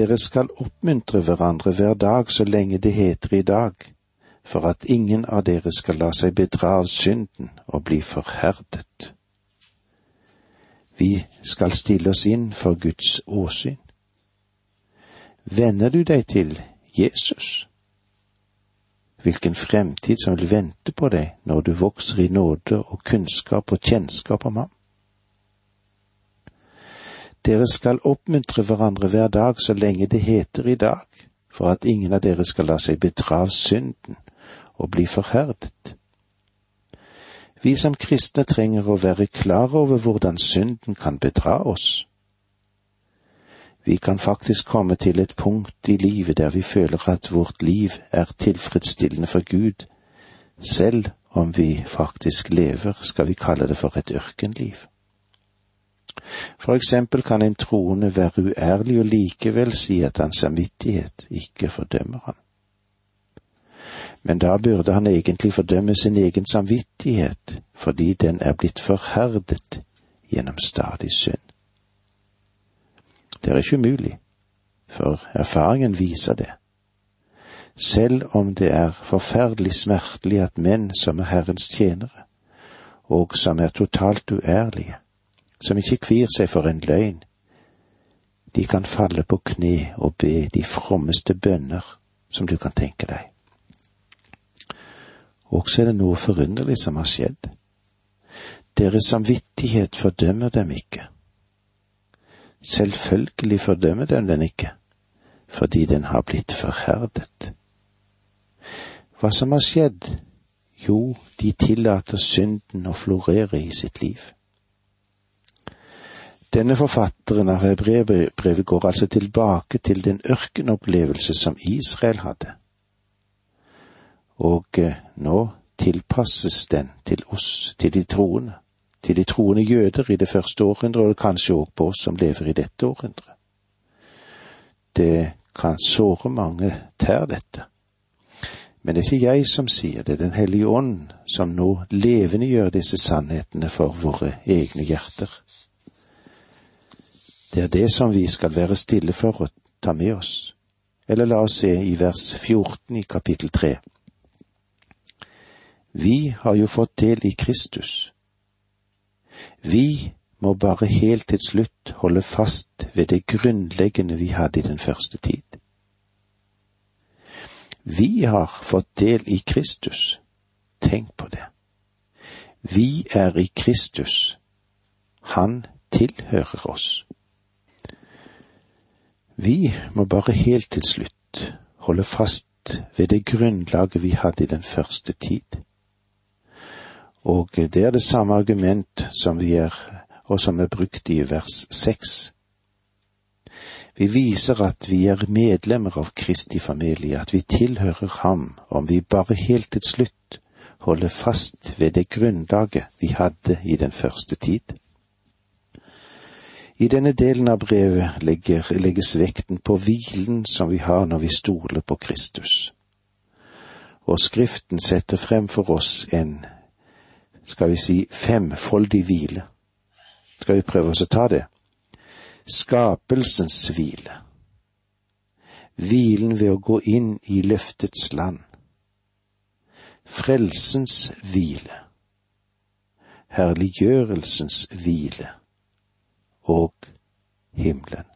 Dere skal oppmuntre hverandre hver dag så lenge det heter i dag, for at ingen av dere skal la seg bedra av synden og bli forherdet. Vi skal stille oss inn for Guds åsyn. Venner du deg til Jesus? Hvilken fremtid som vil vente på deg når du vokser i nåde og kunnskap og kjennskap om ham? Dere skal oppmuntre hverandre hver dag så lenge det heter i dag, for at ingen av dere skal la seg bedra av synden og bli forherdet. Vi som kristne trenger å være klar over hvordan synden kan bedra oss. Vi kan faktisk komme til et punkt i livet der vi føler at vårt liv er tilfredsstillende for Gud, selv om vi faktisk lever, skal vi kalle det for et ørkenliv. For eksempel kan en troende være uærlig og likevel si at hans samvittighet ikke fordømmer ham. Men da burde han egentlig fordømme sin egen samvittighet, fordi den er blitt forherdet gjennom stadig synd. Det er ikke umulig, for erfaringen viser det. Selv om det er forferdelig smertelig at menn som er Herrens tjenere, og som er totalt uærlige, som ikke kvir seg for en løgn, de kan falle på kne og be de frommeste bønner som du kan tenke deg. Også er det noe forunderlig som har skjedd. Deres samvittighet fordømmer dem ikke. Selvfølgelig fordømmer dem den ikke, fordi den har blitt forherdet. Hva som har skjedd? Jo, de tillater synden å florere i sitt liv. Denne forfatteren av hebreerbrevet går altså tilbake til den ørkenopplevelse som Israel hadde. Og eh, nå tilpasses den til oss, til de troende til de troende jøder i det første århundret, og kanskje òg på oss som lever i dette århundret. Det kan såre mange tær, dette. Men det er ikke jeg som sier det, Den hellige ånd som nå levendegjør disse sannhetene for våre egne hjerter. Det er det som vi skal være stille for å ta med oss. Eller la oss se i vers 14 i kapittel 3. Vi har jo fått del i Kristus vi må bare helt til slutt holde fast ved det grunnleggende vi hadde i den første tid. Vi har fått del i Kristus. Tenk på det. Vi er i Kristus. Han tilhører oss. Vi må bare helt til slutt holde fast ved det grunnlaget vi hadde i den første tid. Og det er det samme argument som vi er, og som er brukt i vers seks. Vi viser at vi er medlemmer av Kristi familie, at vi tilhører ham, om vi bare helt til slutt holder fast ved det grunnlaget vi hadde i den første tid. I denne delen av brevet legger, legges vekten på hvilen som vi har når vi stoler på Kristus. Og Skriften setter frem for oss en skal vi si, femfoldig hvile. Skal vi prøve oss å ta det? Skapelsens hvile. Hvilen ved å gå inn i løftets land. Frelsens hvile. Herliggjørelsens hvile. Og himmelen.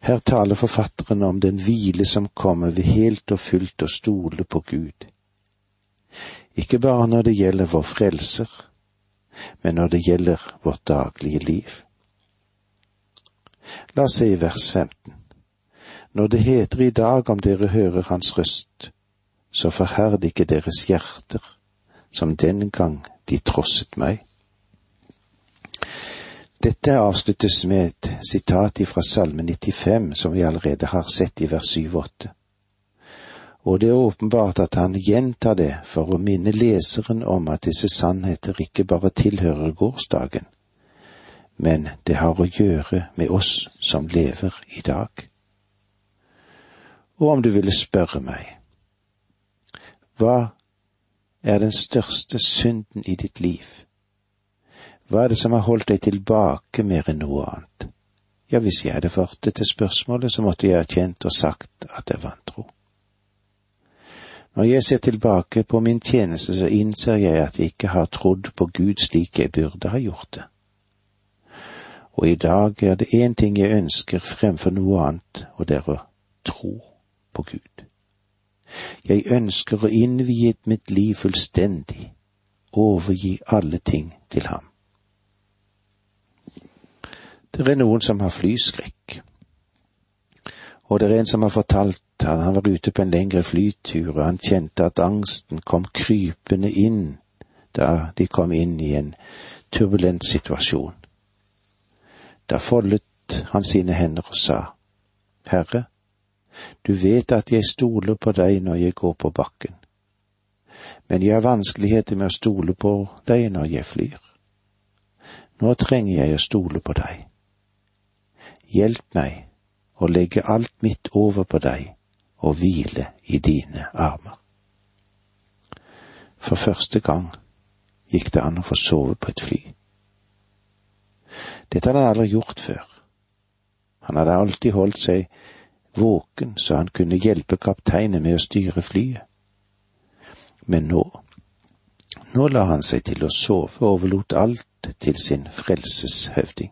Her taler forfatteren om den hvile som kommer ved helt og fullt å stole på Gud ikke bare når det gjelder vår frelser, men når det gjelder vårt daglige liv. La oss se i vers 15. Når det heter i dag om dere hører hans røst, så forherd ikke deres hjerter, som den gang de trosset meg. Dette avsluttes med et sitat fra Salme 95, som vi allerede har sett i vers 7-8 og det er åpenbart at han gjentar det for å minne leseren om at disse sannheter ikke bare tilhører gårsdagen, men det har å gjøre med oss som lever i dag. Og om du ville spørre meg, hva er den største synden i ditt liv? Hva er det som har holdt deg tilbake mer enn noe annet? Ja, hvis jeg hadde fått det spørsmålet, så måtte jeg erkjent og sagt at jeg vantro. Når jeg ser tilbake på min tjeneste, så innser jeg at jeg ikke har trodd på Gud slik jeg burde ha gjort det. Og i dag er det én ting jeg ønsker fremfor noe annet, og det er å tro på Gud. Jeg ønsker å innvie mitt liv fullstendig, overgi alle ting til ham. Det er noen som har flyskrekk, og det er en som har fortalt at han var ute på en lengre flytur, og han kjente at angsten kom krypende inn da de kom inn i en turbulent situasjon. Da foldet han sine hender og sa, Herre, du vet at jeg stoler på deg når jeg går på bakken, men jeg har vanskeligheter med å stole på deg når jeg flyr. Nå trenger jeg å stole på deg. Hjelp meg å legge alt mitt over på deg og hvile i dine armer. For første gang gikk det an å få sove på et fly. Dette hadde han aldri gjort før. Han hadde alltid holdt seg våken så han kunne hjelpe kapteinen med å styre flyet. Men nå, nå la han seg til å sove og overlot alt til sin frelseshøvding.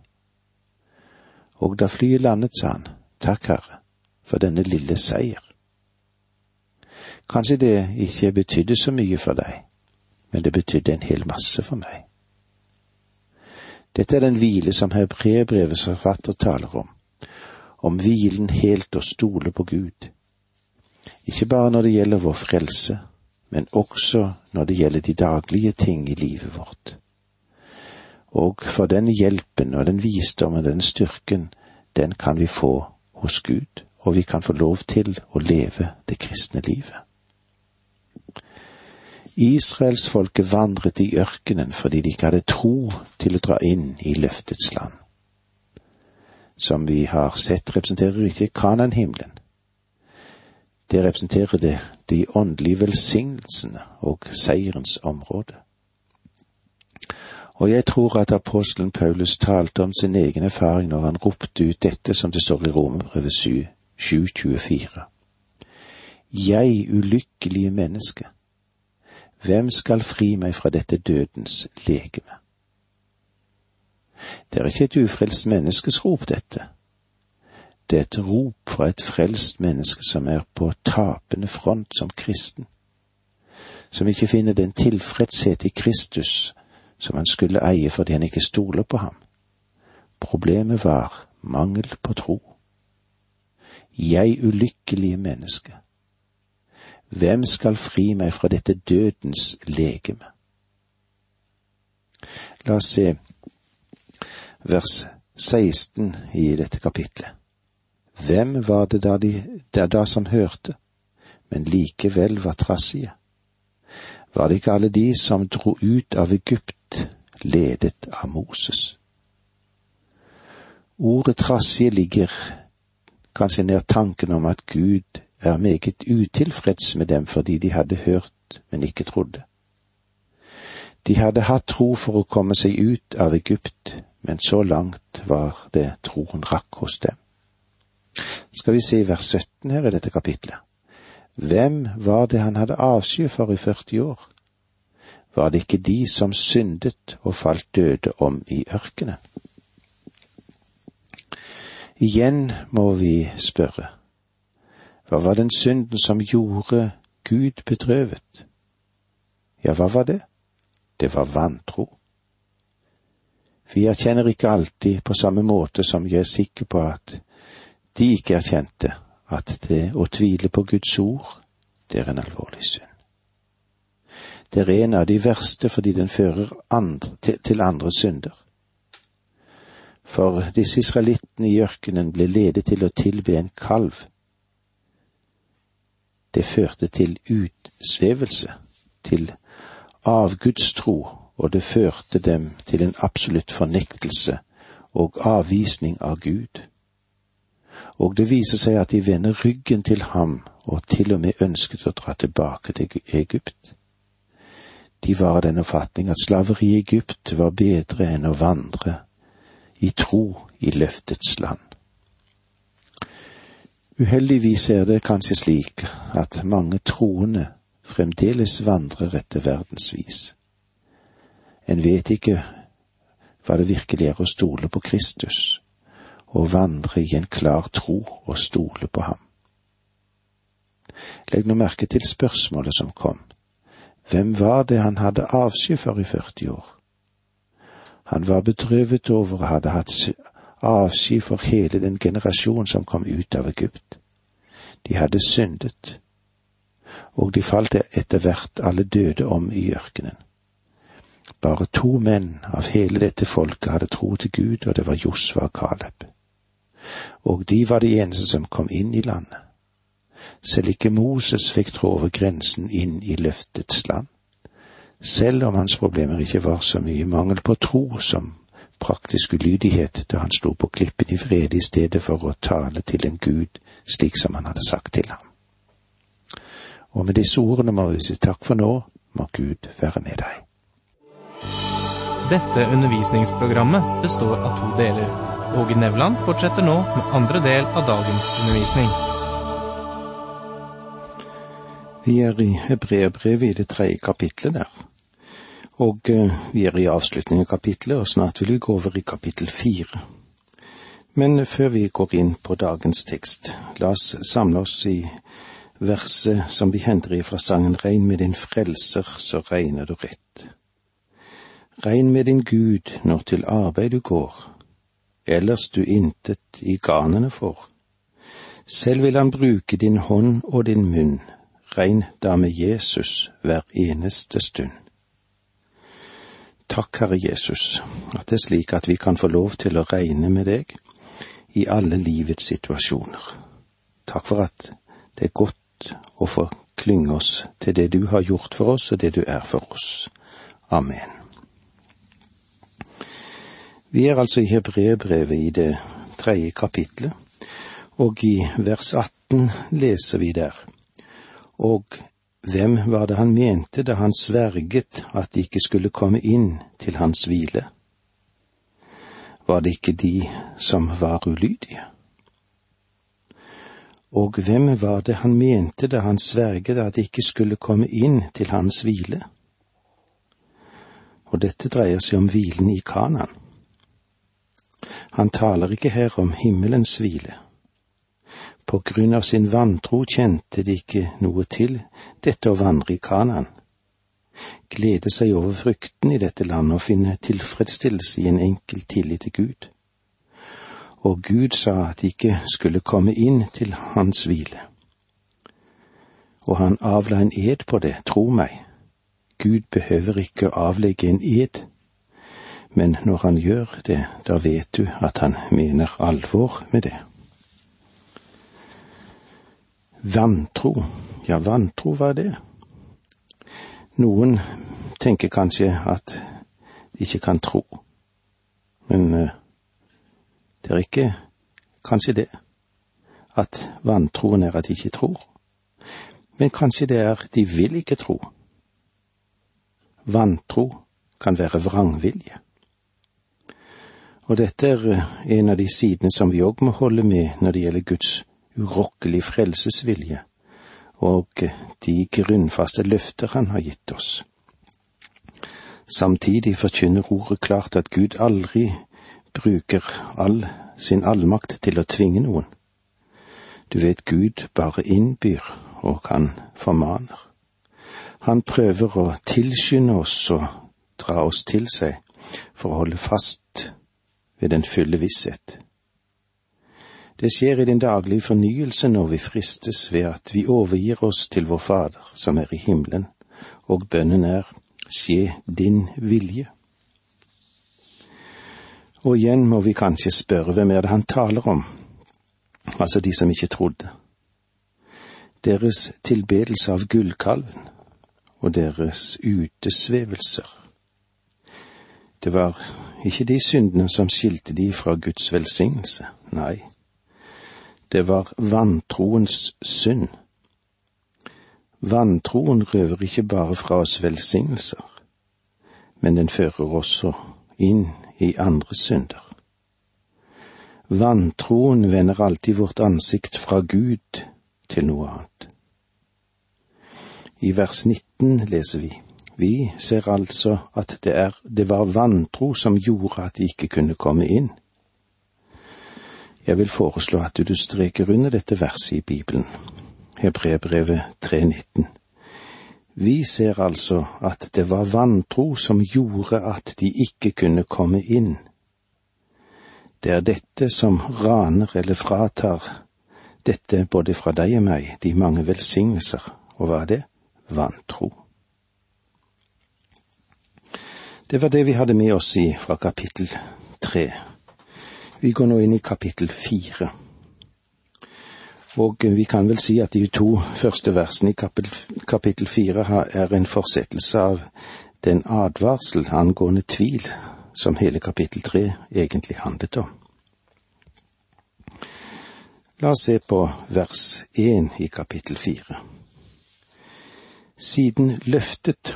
Og da flyet landet, sa han, takk, Herre, for denne lille seier. Kanskje det ikke betydde så mye for deg, men det betydde en hel masse for meg. Dette er den hvile som hebreerbrevets forfatter taler om, om hvilen helt å stole på Gud. Ikke bare når det gjelder vår frelse, men også når det gjelder de daglige ting i livet vårt. Og for den hjelpen og den visdommen og den styrken, den kan vi få hos Gud, og vi kan få lov til å leve det kristne livet. Israelsfolket vandret i ørkenen fordi de ikke hadde tro til å dra inn i løftets land. Som vi har sett, representerer ikke Kanan-himmelen. Det representerer det de åndelige velsignelsene og seierens område. Og jeg tror at apostelen Paulus talte om sin egen erfaring når han ropte ut dette som det står i Romerbrevet 7.24. Jeg ulykkelige menneske hvem skal fri meg fra dette dødens legeme? Det er ikke et ufrelst menneskes rop, dette. Det er et rop fra et frelst menneske som er på tapende front som kristen, som ikke finner den tilfredshet i Kristus som han skulle eie fordi han ikke stoler på ham. Problemet var mangel på tro. Jeg ulykkelige menneske. Hvem skal fri meg fra dette dødens legeme? La oss se vers 16 i dette kapitlet. Hvem var det da, de, da, da som hørte, men likevel var trassige? Var det ikke alle de som dro ut av Egypt, ledet av Moses? Ordet trassige ligger kanskje nær tanken om at Gud er meget utilfreds med dem fordi de hadde hørt, men ikke trodde. De hadde hatt tro for å komme seg ut av Egypt, men så langt var det troen rakk hos dem. Skal vi se vers 17 her i dette kapitlet. Hvem var det han hadde avsky for i 40 år? Var det ikke de som syndet og falt døde om i ørkenen? Igjen må vi spørre, hva var den synden som gjorde Gud bedrøvet? Ja, hva var det? Det var vantro. Vi erkjenner ikke alltid på samme måte som jeg er sikker på at de ikke erkjente at det å tvile på Guds ord, det er en alvorlig synd. Det er en av de verste fordi den fører andre, til, andre synder. For disse israelittene i ørkenen ble ledet til å tilbe en kalv det førte til utsvevelse, til avgudstro, og det førte dem til en absolutt fornektelse og avvisning av Gud. Og det viser seg at de vender ryggen til ham og til og med ønsket å dra tilbake til Egypt. De var av den oppfatning at slaveri i Egypt var bedre enn å vandre i tro i løftets land. Uheldigvis er det kanskje slik at mange troende fremdeles vandrer etter verdensvis. En vet ikke hva det virkelig er å stole på Kristus, og vandre i en klar tro og stole på ham. Legg nå merke til spørsmålet som kom. Hvem var det han hadde avsky for i 40 år? Han var bedrøvet over å hadde hatt avsky for hele den generasjon som kom ut av Egypt. De hadde syndet, og de falt etter hvert alle døde om i ørkenen. Bare to menn av hele dette folket hadde tro til Gud, og det var Josva og Caleb. Og de var de eneste som kom inn i landet. Selv ikke Moses fikk trå over grensen inn i løftets land, selv om hans problemer ikke var så mye mangel på tro som praktisk ulydighet da han sto på klippen i fred i stedet for å tale til en gud slik som han hadde sagt til ham. Og med disse ordene må vi si takk for nå, må Gud være med deg. Dette undervisningsprogrammet består av to deler. Åge Nevland fortsetter nå med andre del av dagens undervisning. Vi er i Hebreerbrevet i det tredje kapitlet der. Og eh, vi er i avslutningen av kapitlet, og snart vil vi gå over i kapittel fire. Men før vi går inn på dagens tekst, la oss samle oss i verset som vi henter fra sangen Regn med din frelser, så regner du rett. Regn med din Gud når til arbeid du går, ellers du intet i garnene får. Selv vil han bruke din hånd og din munn, regn da med Jesus hver eneste stund. Takk, Herre Jesus, at det er slik at vi kan få lov til å regne med deg i alle livets situasjoner. Takk for at det er godt å få klynge oss til det du har gjort for oss og det du er for oss. Amen. Vi er altså i Hebreerbrevet i det tredje kapitlet, og i vers 18 leser vi der. Og hvem var det han mente da han sverget at de ikke skulle komme inn til hans hvile? Var det ikke de som var ulydige? Og hvem var det han mente da han sverget at de ikke skulle komme inn til hans hvile? Og dette dreier seg om hvilen i Kanan. Han taler ikke her om himmelens hvile. På grunn av sin vantro kjente de ikke noe til dette å vandre i Kanan. Glede seg over frykten i dette landet og finne tilfredsstillelse i en enkel tillit til Gud. Og Gud sa at de ikke skulle komme inn til hans hvile. Og han avla en ed på det, tro meg. Gud behøver ikke å avlegge en ed men når han gjør det, da vet du at han mener alvor med det. Vantro, ja, vantro, hva er det? Noen tenker kanskje at de ikke kan tro, men uh, det er ikke kanskje det, at vantroen er at de ikke tror, men kanskje det er de vil ikke tro. Vantro kan være vrangvilje. Og dette er eh, en av de sidene som vi òg må holde med når det gjelder Guds urokkelige frelsesvilje og de grunnfaste løfter han har gitt oss. Samtidig forkynner ordet klart at Gud aldri bruker all sin allmakt til å tvinge noen. Du vet Gud bare innbyr og han formaner. Han prøver å tilskynde oss og dra oss til seg for å holde fast ved den fulle visshet. Det skjer i den daglige fornyelse når vi fristes ved at vi overgir oss til vår Fader som er i himmelen, og bønnen er skje din vilje. Og igjen må vi kanskje spørre hvem er det han taler om, altså de som ikke trodde. Deres tilbedelse av gullkalven og deres utesvevelser. Det var ikke de syndene som skilte de fra Guds velsignelse, nei, det var vantroens synd. Vantroen røver ikke bare fra oss velsignelser, men den fører også inn i andre synder. Vantroen vender alltid vårt ansikt fra Gud til noe annet. I vers 19 leser vi Vi ser altså at det, er, det var vantro som gjorde at de ikke kunne komme inn. Jeg vil foreslå at du streker under dette verset i Bibelen, Hebrebrevet 3.19. Vi ser altså at det var vantro som gjorde at de ikke kunne komme inn. Det er dette som raner eller fratar dette både fra deg og meg, de mange velsignelser. Og hva er det? Vantro. Det var det vi hadde med oss i fra kapittel tre. Vi går nå inn i kapittel fire. Og vi kan vel si at de to første versene i kapittel fire er en fortsettelse av den advarsel angående tvil som hele kapittel tre egentlig handlet om. La oss se på vers én i kapittel fire. Siden løftet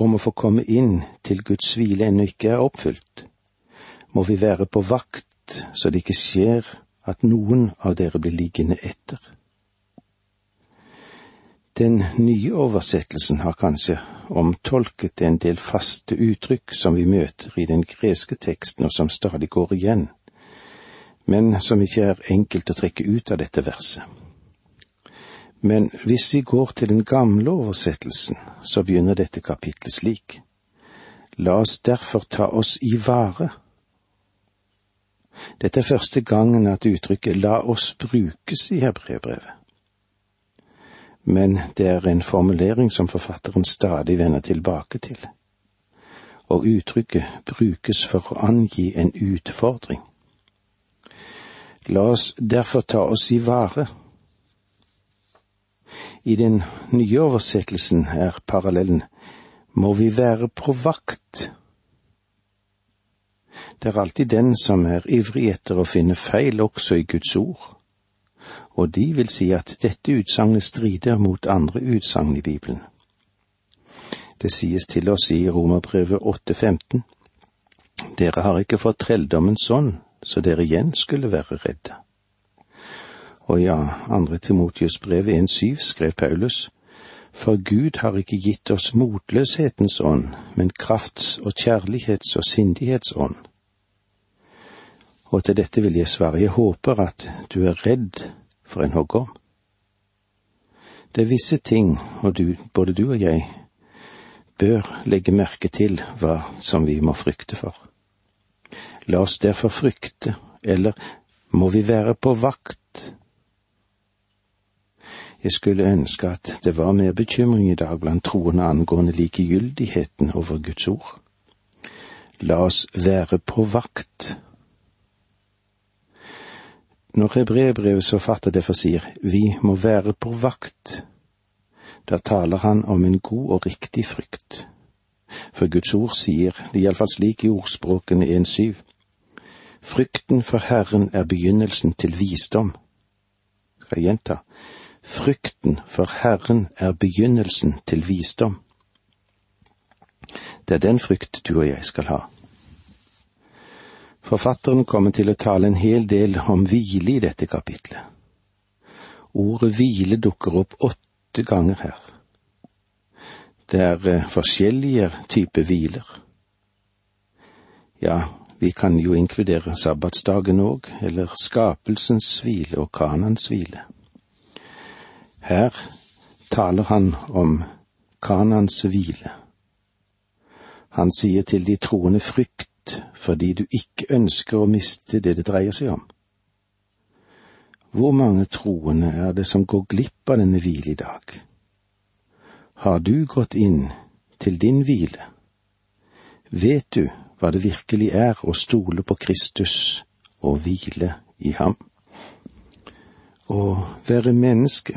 om å få komme inn til Guds hvile ennå ikke er oppfylt, må vi være på vakt så det ikke skjer at noen av dere blir liggende etter. Den nye oversettelsen har kanskje omtolket en del faste uttrykk som vi møter i den greske teksten, og som stadig går igjen, men som ikke er enkelt å trekke ut av dette verset. Men hvis vi går til den gamle oversettelsen, så begynner dette kapitlet slik. La oss derfor ta oss i vare dette er første gangen at uttrykket la oss brukes i hebreerbrevet. Men det er en formulering som forfatteren stadig vender tilbake til, og uttrykket brukes for å angi en utfordring. La oss derfor ta oss i vare. I den nye oversettelsen er parallellen må vi være på vakt det er alltid den som er ivrig etter å finne feil også i Guds ord, og de vil si at dette utsagnet strider mot andre utsagn i Bibelen. Det sies til oss i Romerbrevet 8,15. Dere har ikke fått trelldommens ånd, så dere igjen skulle være redde. Og ja, andre Timotius brev 1,7 skrev Paulus, for Gud har ikke gitt oss motløshetens ånd, men krafts- og kjærlighets- og sindighetsånd og til dette vil jeg svare, jeg håper at du er redd for en hoggorm. Det er visse ting, og du, både du og jeg, bør legge merke til hva som vi må frykte for. La oss derfor frykte, eller må vi være på vakt? Jeg skulle ønske at det var mer bekymring i dag blant troende angående likegyldigheten over Guds ord. La oss være på vakt når hebreerbrevets forfatter derfor sier vi må være på vakt, da taler han om en god og riktig frykt. For Guds ord sier det iallfall slik i ordspråkene 1.7. Frykten for Herren er begynnelsen til visdom. Skal jeg gjenta? Frykten for Herren er begynnelsen til visdom. Det er den frykt du og jeg skal ha. Forfatteren kommer til å tale en hel del om hvile i dette kapitlet. Ordet hvile dukker opp åtte ganger her. Det er eh, forskjellige typer hviler. Ja, vi kan jo inkludere sabbatsdagen òg, eller skapelsens hvile og kanans hvile. Her taler han om kanans hvile. Han sier til de troende frykt fordi du ikke ønsker å miste det det dreier seg om. Hvor mange troende er det som går glipp av denne hvile i dag? Har du gått inn til din hvile? Vet du hva det virkelig er å stole på Kristus og hvile i ham? Å være menneske,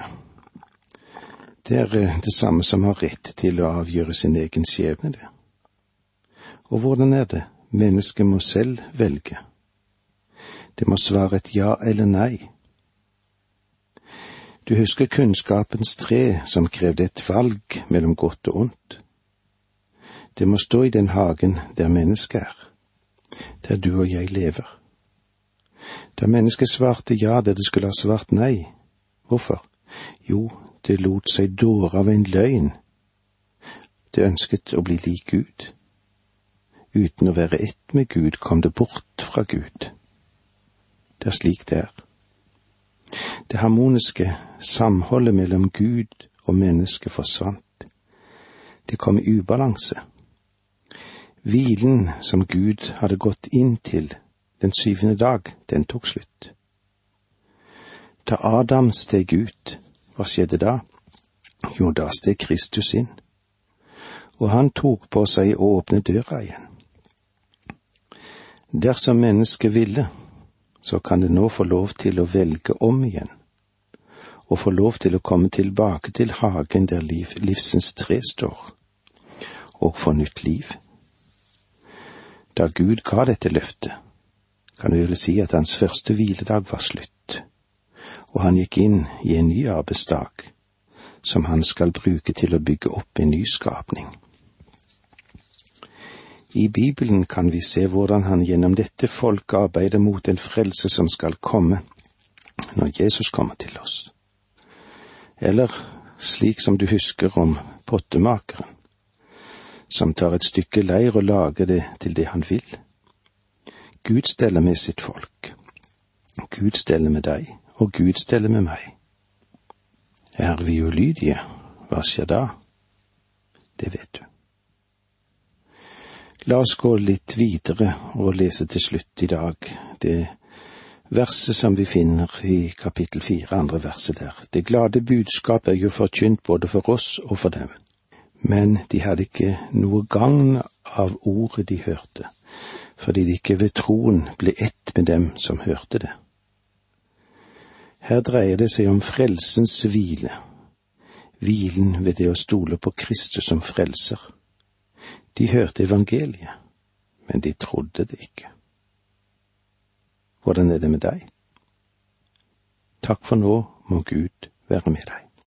det er eh, det samme som har rett til å avgjøre sin egen skjebne, det. Og hvordan er det? Mennesket må selv velge. Det må svare et ja eller nei. Du husker kunnskapens tre som krevde et valg mellom godt og ondt. Det må stå i den hagen der mennesket er, der du og jeg lever. Da mennesket svarte ja der det skulle ha svart nei, hvorfor? Jo, det lot seg dåre av en løgn. Det ønsket å bli lik Gud. Uten å være ett med Gud kom det bort fra Gud. Det er slik det er. Det harmoniske samholdet mellom Gud og mennesket forsvant. Det kom i ubalanse. Hvilen som Gud hadde gått inn til den syvende dag, den tok slutt. Da Adam steg ut, hva skjedde da? Jo, da steg Kristus inn, og han tok på seg å åpne døra igjen. Dersom mennesket ville, så kan det nå få lov til å velge om igjen, og få lov til å komme tilbake til hagen der liv, livsens tre står, og få nytt liv. Da Gud ga dette løftet, kan vi vel si at hans første hviledag var slutt, og han gikk inn i en ny arbeidsdag, som han skal bruke til å bygge opp en ny skapning. I Bibelen kan vi se hvordan han gjennom dette folket arbeider mot en frelse som skal komme når Jesus kommer til oss. Eller slik som du husker om pottemakeren, som tar et stykke leir og lager det til det han vil. Gud steller med sitt folk. Gud steller med deg, og Gud steller med meg. Er vi ulydige, hva skjer da? Det vet. La oss gå litt videre og lese til slutt i dag det verset som vi finner i kapittel fire, andre verset der. Det glade budskap er jo forkynt både for oss og for dem men de hadde ikke noe gagn av ordet de hørte, fordi de ikke ved troen ble ett med dem som hørte det. Her dreier det seg om frelsens hvile, hvilen ved det å stole på Kristus som frelser. De hørte evangeliet, men de trodde det ikke. Hvordan er det med deg? Takk for nå må Gud være med deg.